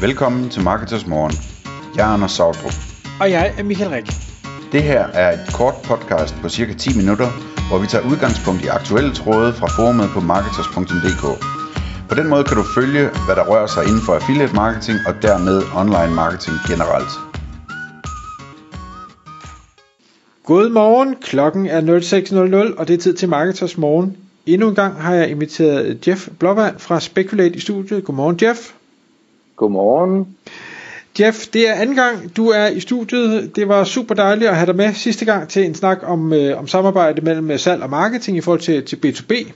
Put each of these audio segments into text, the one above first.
Velkommen til Marketers Morgen. Jeg er Anders Sautrup. Og jeg er Michael Rik. Det her er et kort podcast på cirka 10 minutter, hvor vi tager udgangspunkt i aktuelle tråde fra forumet på marketers.dk. På den måde kan du følge, hvad der rører sig inden for affiliate marketing og dermed online marketing generelt. Godmorgen, klokken er 06.00, og det er tid til Marketers Morgen. Endnu en gang har jeg inviteret Jeff Blåvand fra Speculate i studiet. Godmorgen Jeff. Godmorgen. Jeff, det er anden gang, du er i studiet. Det var super dejligt at have dig med sidste gang til en snak om, øh, om samarbejde mellem øh, salg og marketing i forhold til, til B2B.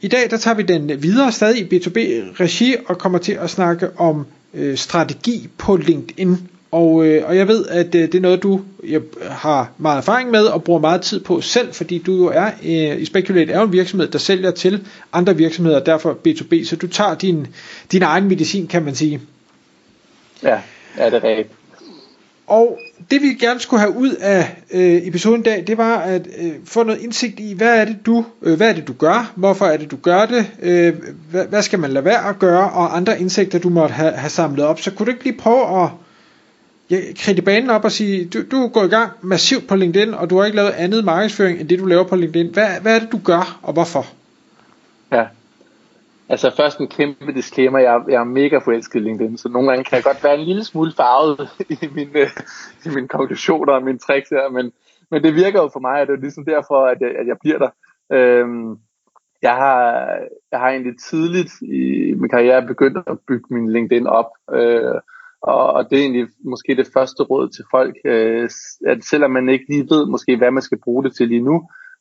I dag der tager vi den videre stadig i B2B-regi og kommer til at snakke om øh, strategi på LinkedIn. Og, øh, og jeg ved, at øh, det er noget, du jeg har meget erfaring med og bruger meget tid på selv, fordi du jo er øh, i Speculate er jo en virksomhed, der sælger til andre virksomheder, derfor B2B, så du tager din, din egen medicin, kan man sige. Ja, er det rigtigt. Og det vi gerne skulle have ud af øh, episoden i dag, det var at øh, få noget indsigt i, hvad er det du, øh, hvad er det du gør, hvorfor er det du gør det, øh, hvad, hvad skal man lade være at gøre, og andre indsigter du måtte have, have samlet op. Så kunne du ikke lige prøve at ja, kridte banen op og sige, du, du er gået i gang massivt på LinkedIn, og du har ikke lavet andet markedsføring end det du laver på LinkedIn. Hvad, hvad er det du gør, og hvorfor? Ja, Altså først en kæmpe disclaimer, jeg, jeg er mega forelsket i LinkedIn, så nogle gange kan jeg godt være en lille smule farvet i mine, øh, i mine konklusioner og mine tricks her, men, men det virker jo for mig, og det er ligesom derfor, at jeg, at jeg bliver der. Øhm, jeg, har, jeg har egentlig tidligt i min karriere begyndt at bygge min LinkedIn op, øh, og, og det er egentlig måske det første råd til folk, øh, at selvom man ikke lige ved måske, hvad man skal bruge det til lige nu,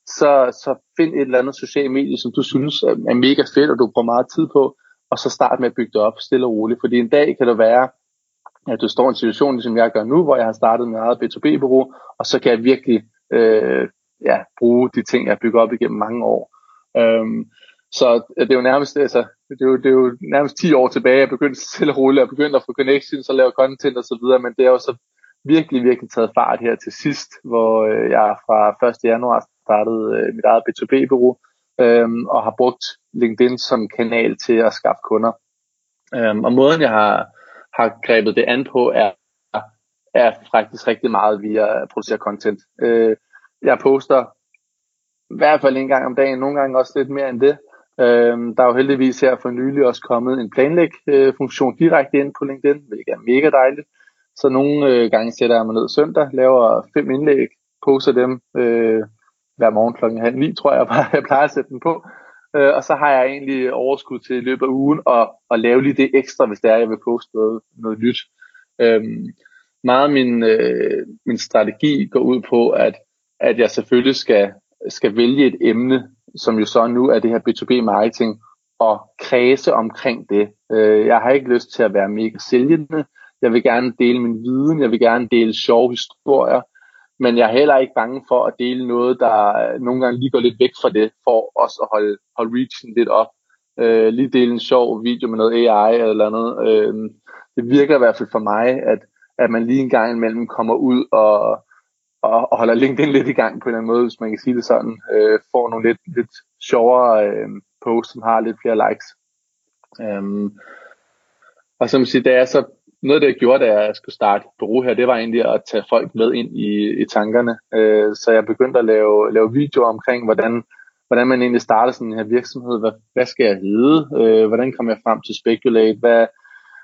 så, så find et eller andet socialt medie, som du synes er mega fedt, og du bruger meget tid på, og så start med at bygge det op stille og roligt. Fordi en dag kan det være, at du står i en situation, som jeg gør nu, hvor jeg har startet med eget B2B-bureau, og så kan jeg virkelig øh, ja, bruge de ting, jeg bygger op igennem mange år. Øhm, så øh, det er jo nærmest, altså, det er jo, det er jo nærmest 10 år tilbage, jeg begyndte selv at rulle, jeg begyndte at få connections og lave content og så videre, men det er jo så virkelig, virkelig taget fart her til sidst, hvor øh, jeg fra 1. januar startede øh, mit eget B2B-bureau øhm, og har brugt LinkedIn som kanal til at skaffe kunder. Øhm, og måden jeg har, har grebet det an på er, er faktisk rigtig meget via at producere content. Øh, jeg poster i hvert fald en gang om dagen, nogle gange også lidt mere end det. Øhm, der er jo heldigvis her for nylig også kommet en planlæg-funktion direkte ind på LinkedIn, hvilket er mega dejligt. Så nogle øh, gange sætter jeg mig ned søndag, laver fem indlæg, poster dem øh, hver morgen klokken halv ni, tror jeg, jeg plejer at sætte den på. Øh, og så har jeg egentlig overskud til i løbet af ugen at, at lave lige det ekstra, hvis det er, jeg vil poste noget, noget nyt. Øhm, meget af min, øh, min strategi går ud på, at, at jeg selvfølgelig skal, skal vælge et emne, som jo så nu er det her B2B marketing, og kredse omkring det. Øh, jeg har ikke lyst til at være mega sælgende. Jeg vil gerne dele min viden, jeg vil gerne dele sjove historier, men jeg er heller ikke bange for at dele noget, der nogle gange lige går lidt væk fra det, for også at holde, holde reachen lidt op. Øh, lige dele en sjov video med noget AI eller noget. Øh, det virker i hvert fald for mig, at, at man lige en gang imellem kommer ud og, og, og holder LinkedIn lidt i gang på en eller anden måde, hvis man kan sige det sådan. Øh, får nogle lidt, lidt sjovere øh, posts, som har lidt flere likes. Øh, og som siger, det er så noget, jeg gjorde, da jeg skulle starte bureau her, det var egentlig at tage folk med ind i, i tankerne. Øh, så jeg begyndte at lave, lave videoer omkring, hvordan, hvordan man egentlig starter sådan en her virksomhed. Hvad, hvad skal jeg hedde? Øh, hvordan kommer jeg frem til Speculate? Hvad,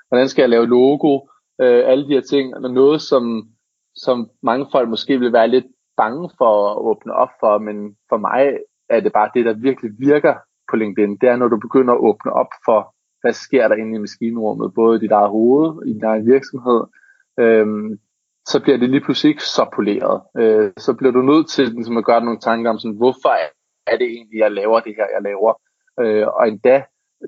hvordan skal jeg lave logo? Øh, alle de her ting. Og noget, som, som mange folk måske vil være lidt bange for at åbne op for, men for mig er det bare det, der virkelig virker på LinkedIn. Det er, når du begynder at åbne op for hvad sker der inde i maskinrummet, både i dit eget hoved, i din egen virksomhed, øhm, så bliver det lige pludselig ikke så poleret. Øh, så bliver du nødt til ligesom, at gøre nogle tanker om, sådan, hvorfor er det egentlig, jeg laver det her, jeg laver. Øh, og endda,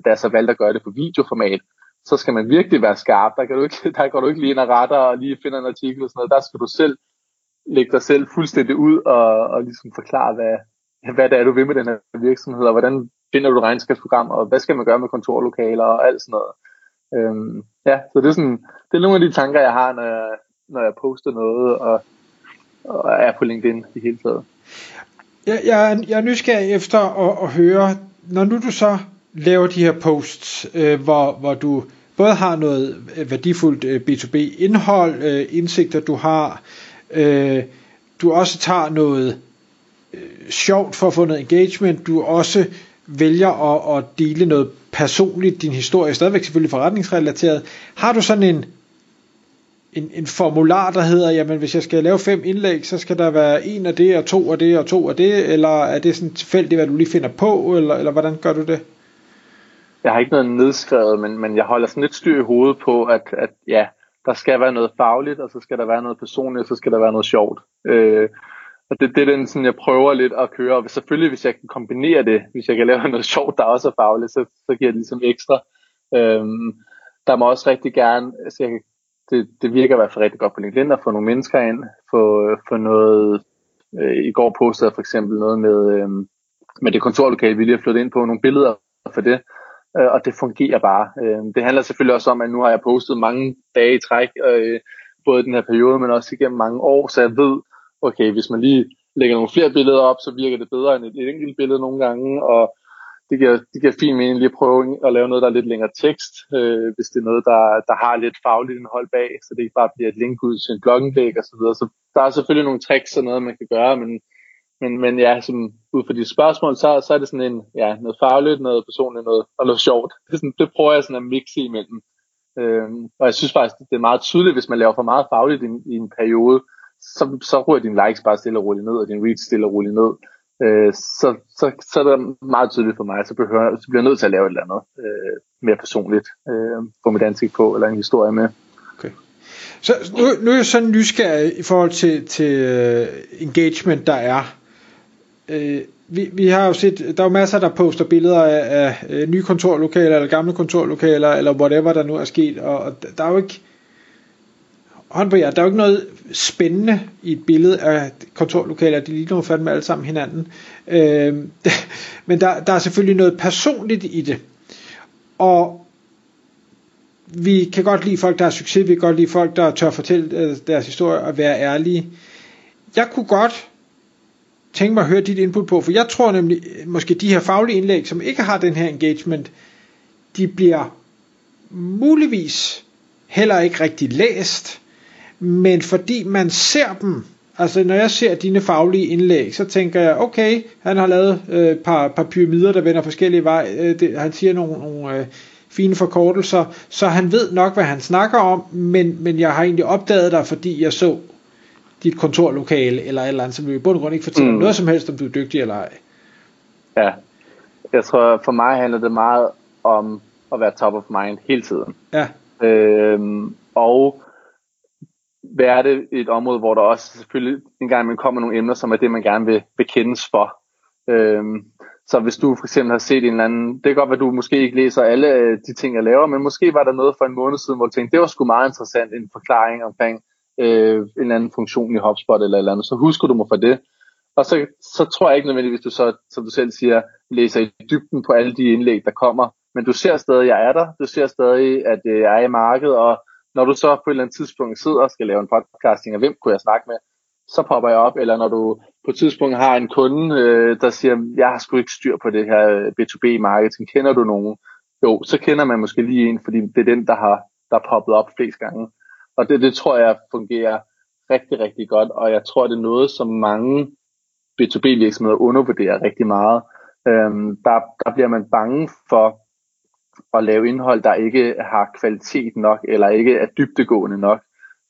da jeg så valgte at gøre det på videoformat, så skal man virkelig være skarp. Der, kan du ikke, der går du ikke lige ind og retter og lige finder en artikel og sådan noget. Der skal du selv lægge dig selv fuldstændig ud og, og ligesom forklare, hvad, hvad det er, du vil med den her virksomhed, og hvordan finder du regnskabsprogram, og hvad skal man gøre med kontorlokaler og alt sådan noget. Øhm, ja, så det er, sådan, det er nogle af de tanker, jeg har, når jeg, når jeg poster noget, og, og er på LinkedIn i hele taget. Jeg, jeg, jeg er nysgerrig efter at, at høre, når nu du så laver de her posts, øh, hvor, hvor du både har noget øh, værdifuldt øh, B2B indhold, øh, indsigter du har, øh, du også tager noget øh, sjovt for at få noget engagement, du også vælger at, at dele noget personligt, din historie, stadigvæk selvfølgelig forretningsrelateret. Har du sådan en, en, en formular, der hedder, jamen hvis jeg skal lave fem indlæg, så skal der være en af det, og to af det, og to af det, eller er det sådan tilfældigt, hvad du lige finder på, eller, eller hvordan gør du det? Jeg har ikke noget nedskrevet, men, men jeg holder sådan lidt styr i hovedet på, at, at ja, der skal være noget fagligt, og så skal der være noget personligt, og så skal der være noget sjovt. Øh, og det, det er den, sådan, jeg prøver lidt at køre. Og selvfølgelig, hvis jeg kan kombinere det, hvis jeg kan lave noget sjovt, der også er fagligt, så, så giver det ligesom ekstra. Øhm, der må også rigtig gerne, altså jeg, det, det virker i hvert fald rigtig godt på LinkedIn at få nogle mennesker ind, få, få noget, øh, i går postede jeg for eksempel noget med, øh, med det kontorlokale, vi lige har flyttet ind på, nogle billeder for det, øh, og det fungerer bare. Øh, det handler selvfølgelig også om, at nu har jeg postet mange dage i træk, øh, både i den her periode, men også igennem mange år, så jeg ved, okay, hvis man lige lægger nogle flere billeder op, så virker det bedre end et, et enkelt billede nogle gange, og det giver, det giver fin mening lige at prøve at lave noget, der er lidt længere tekst, øh, hvis det er noget, der, der har lidt fagligt indhold bag, så det ikke bare bliver et link ud til en blogindlæg og så videre. Så der er selvfølgelig nogle tricks og noget, man kan gøre, men, men, men ja, som, ud fra de spørgsmål, så, så er det sådan en, ja, noget fagligt, noget personligt, noget, og noget sjovt. Det, sådan, det prøver jeg sådan at mixe imellem. Øhm, og jeg synes faktisk, det er meget tydeligt, hvis man laver for meget fagligt i, i en periode, så, så ryger dine likes bare stille og roligt ned, og din reach stille og roligt ned. Øh, så, så, så er det meget tydeligt for mig, så, behøver, så bliver jeg nødt til at lave et eller andet øh, mere personligt, øh, få mit ansigt på, eller en historie med. Okay. Så nu, nu er jeg sådan nysgerrig i forhold til, til øh, engagement, der er øh, vi, vi har jo set, der er jo masser, der poster billeder af, af, af nye kontorlokaler, eller gamle kontorlokaler, eller whatever der nu er sket, og, og der er jo ikke, hånd på jer, der er jo ikke noget spændende i et billede af kontorlokaler, de ligner jo fandme alle sammen hinanden. Øh, men der, der er selvfølgelig noget personligt i det. Og vi kan godt lide folk, der har succes, vi kan godt lide folk, der tør fortælle øh, deres historie og være ærlige. Jeg kunne godt tænke mig at høre dit input på, for jeg tror nemlig, måske de her faglige indlæg, som ikke har den her engagement, de bliver muligvis heller ikke rigtig læst, men fordi man ser dem, altså når jeg ser dine faglige indlæg, så tænker jeg, okay, han har lavet øh, et øh, par, par pyramider, der vender forskellige vej, øh, det, han siger nogle, nogle øh, fine forkortelser, så han ved nok, hvad han snakker om, men, men jeg har egentlig opdaget dig, fordi jeg så dit kontorlokale, eller et eller andet, som i bund og grund ikke fortæller mm. noget som helst, om du er dygtig eller ej. Ja, jeg tror for mig handler det meget om at være top of mind hele tiden. Ja. Øhm, og være det et område, hvor der også selvfølgelig en gang man kommer nogle emner, som er det, man gerne vil bekendes for. Øhm, så hvis du for eksempel har set en eller anden, det kan godt være, at du måske ikke læser alle øh, de ting, jeg laver, men måske var der noget for en måned siden, hvor du tænkte, det var sgu meget interessant, en forklaring omkring øh, en eller anden funktion i HubSpot eller eller andet, så husker du mig for det. Og så, så tror jeg ikke nødvendigvis, hvis du så, som du selv siger, læser i dybden på alle de indlæg, der kommer, men du ser stadig, at jeg er der, du ser stadig, at øh, jeg er i markedet, og når du så på et eller andet tidspunkt sidder og skal lave en podcasting, og hvem kunne jeg snakke med, så popper jeg op, eller når du på et tidspunkt har en kunde, øh, der siger, jeg har sgu ikke styr på det her øh, B2B-marketing, kender du nogen? Jo, så kender man måske lige en, fordi det er den, der har der er poppet op flest gange. Og det, det tror jeg fungerer rigtig, rigtig godt, og jeg tror, det er noget, som mange B2B-virksomheder undervurderer rigtig meget. Øhm, der, der bliver man bange for at lave indhold, der ikke har kvalitet nok, eller ikke er dybtegående nok.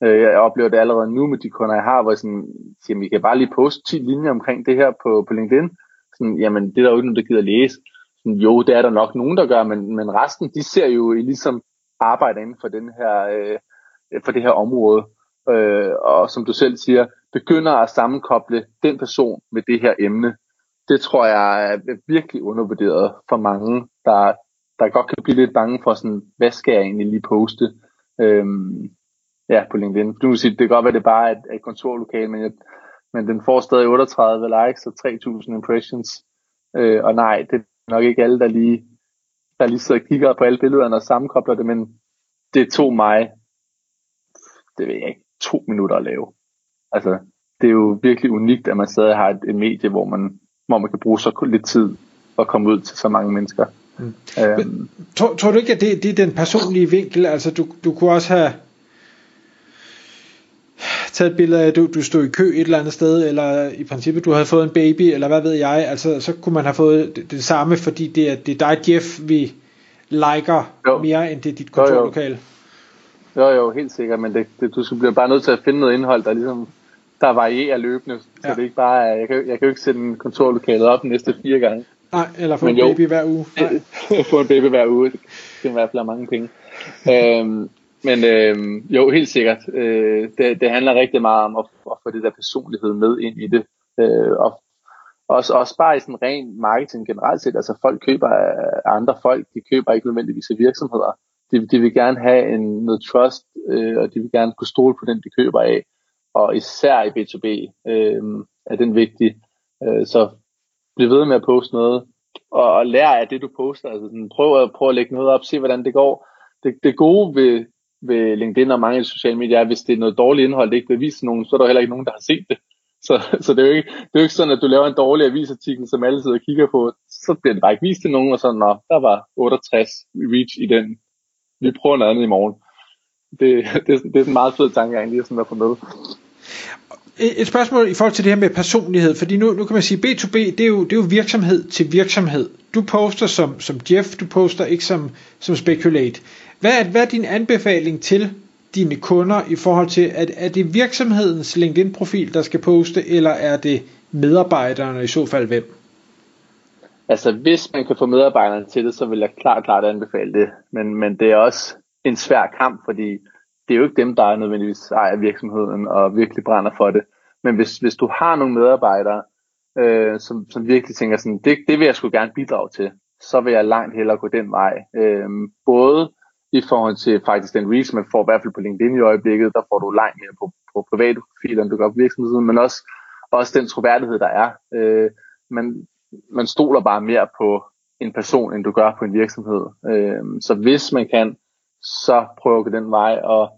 Øh, jeg oplever det allerede nu med de kunder, jeg har, hvor jeg sådan, siger, vi kan bare lige poste 10 linjer omkring det her på, på LinkedIn. Sådan, jamen, det er der jo ikke nogen, der gider læse. Sådan, jo, det er der nok nogen, der gør, men, men resten, de ser jo ligesom arbejder inden for, den her, øh, Øh, for det her område. Øh, og som du selv siger, begynder at sammenkoble den person med det her emne. Det tror jeg er virkelig undervurderet for mange, der, der godt kan blive lidt bange for sådan, hvad skal jeg egentlig lige poste øh, ja, på LinkedIn. Du vil sige, det kan godt være, det bare er et, et kontorlokale, men, jeg, men den får stadig 38 likes og 3000 impressions. Øh, og nej, det er nok ikke alle, der lige, der lige sidder og kigger på alle billederne og sammenkobler det, men det tog mig, det ved jeg ikke, to minutter at lave. Altså, det er jo virkelig unikt, at man stadig har et, et medie, hvor man, hvor man kan bruge så lidt tid og komme ud til så mange mennesker. Mm. Øhm. Tror, tror du ikke, at det, det er den personlige vinkel? Altså, du, du kunne også have taget et billede af, at du, du stod i kø et eller andet sted, eller i princippet, du havde fået en baby, eller hvad ved jeg, altså, så kunne man have fået det, det samme, fordi det er, det er dig, Jeff, vi liker jo. mere, end det er dit kontorlokale. Jo, jo, helt sikkert, men det, det, du bliver bare nødt til at finde noget indhold, der ligesom der varierer løbende, så ja. det ikke bare, jeg kan, jeg kan jo ikke sætte en kontorlokale op næste fire gange. Nej, eller få en jo, baby hver uge. Få en baby hver uge, det kan i hvert fald mange penge. øhm, men øhm, jo, helt sikkert. Øh, det, det handler rigtig meget om at, at få det der personlighed med ind i det. Øh, og også, også bare i sådan ren marketing generelt set. Altså folk køber af andre folk, de køber ikke nødvendigvis af virksomheder. De, de vil gerne have en, noget trust, øh, og de vil gerne kunne stole på den, de køber af. Og især i B2B øh, er den vigtig. Øh, så bliv ved med at poste noget, og, og lær af det, du poster. Altså sådan, prøv, at, prøv at lægge noget op, se hvordan det går. Det, det gode ved, ved LinkedIn og mange sociale medier er, hvis det er noget dårligt indhold, det ikke bliver vist til nogen, så er der heller ikke nogen, der har set det. Så, så det, er jo ikke, det er jo ikke sådan, at du laver en dårlig avisartikel, som alle sidder og kigger på, så bliver den bare ikke vist til nogen, og så, nå, der var 68 reach i den. Vi prøver noget andet i morgen. Det, det, det er en meget fed tanke, lige sådan at få med. Et spørgsmål i forhold til det her med personlighed, fordi nu, nu kan man sige, B2B, det er, jo, det er jo virksomhed til virksomhed. Du poster som, som Jeff, du poster ikke som, som Speculate. Hvad er, hvad er din anbefaling til dine kunder i forhold til, at er det virksomhedens LinkedIn-profil, der skal poste, eller er det medarbejderne i så fald hvem? Altså, hvis man kan få medarbejderne til det, så vil jeg klart, klart anbefale det. Men, men det er også en svær kamp, fordi det er jo ikke dem, der er nødvendigvis ejer virksomheden og virkelig brænder for det. Men hvis, hvis du har nogle medarbejdere, øh, som, som virkelig tænker sådan, det, det vil jeg sgu gerne bidrage til, så vil jeg langt hellere gå den vej. Øh, både i forhold til faktisk den reach, man får i hvert fald på LinkedIn i øjeblikket, der får du langt mere på, på private profiler, end du gør på virksomheden, men også, også den troværdighed, der er. Øh, man, man stoler bare mere på en person, end du gør på en virksomhed. Øh, så hvis man kan, så prøv at gå den vej, og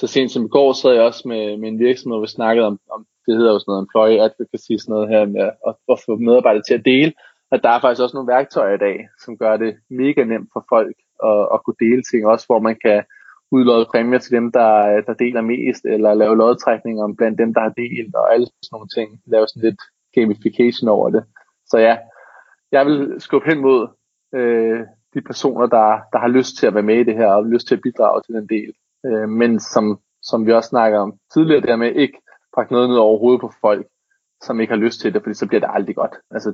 så sent som i går sad jeg også med, med en virksomhed, hvor vi snakkede om, om det hedder jo sådan noget employee advocacy, sådan noget her med at, at få medarbejdere til at dele, at der er faktisk også nogle værktøjer i dag, som gør det mega nemt for folk at, at kunne dele ting, også hvor man kan udlåde præmier til dem, der, der deler mest, eller lave lodtrækninger om blandt dem, der har delt, og alle sådan nogle ting. Lave sådan lidt gamification over det. Så ja, jeg vil skubbe hen mod øh, de personer, der, der har lyst til at være med i det her, og lyst til at bidrage til den del. Øh, men som, som vi også snakker om tidligere, det med ikke pakke noget ned over hovedet på folk, som ikke har lyst til det, fordi så bliver det aldrig godt. Altså,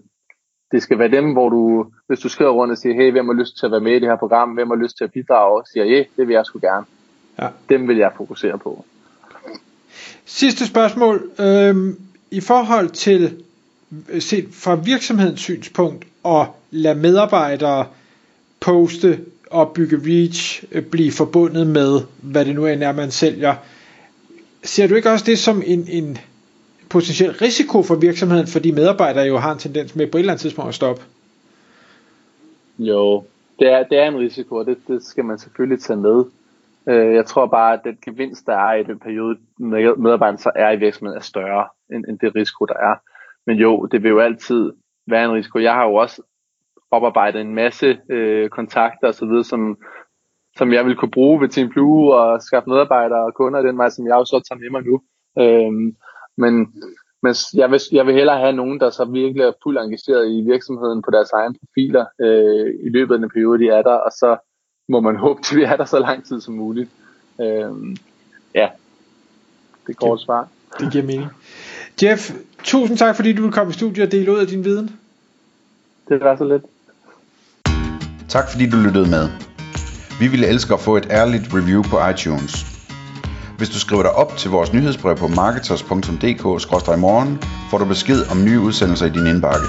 det skal være dem, hvor du, hvis du skriver rundt og siger, hey, hvem har lyst til at være med i det her program, hvem har lyst til at bidrage, og siger, hey, det vil jeg sgu gerne. Ja. Dem vil jeg fokusere på. Sidste spørgsmål. Øhm, I forhold til, set fra virksomhedens synspunkt, at lade medarbejdere poste og bygge reach, øh, blive forbundet med, hvad det nu er, man sælger. Ser du ikke også det som en, en potentiel risiko for virksomheden, fordi medarbejdere jo har en tendens med på et eller andet tidspunkt at stoppe? Jo, det er, det er en risiko, og det, det skal man selvfølgelig tage med. Øh, jeg tror bare, at den gevinst, der er i den periode, medarbejderne så er i virksomheden, er større end, end det risiko, der er. Men jo, det vil jo altid være en risiko. Jeg har jo også oparbejdet en masse øh, kontakter osv., som, som jeg vil kunne bruge ved Team Blue og skaffe medarbejdere og kunder den vej, som jeg jo så tager med mig nu. Øhm, men, men jeg, vil, jeg vil hellere have nogen, der så virkelig er fuldt engageret i virksomheden på deres egne profiler øh, i løbet af den periode, de er der, og så må man håbe, at vi er der så lang tid som muligt. Øhm, ja, det går det, svar. Det giver mening. Jeff, tusind tak, fordi du vil komme i studiet og dele ud af din viden. Det var så lidt. Tak fordi du lyttede med. Vi ville elske at få et ærligt review på iTunes. Hvis du skriver dig op til vores nyhedsbrev på marketers.dk-morgen, får du besked om nye udsendelser i din indbakke.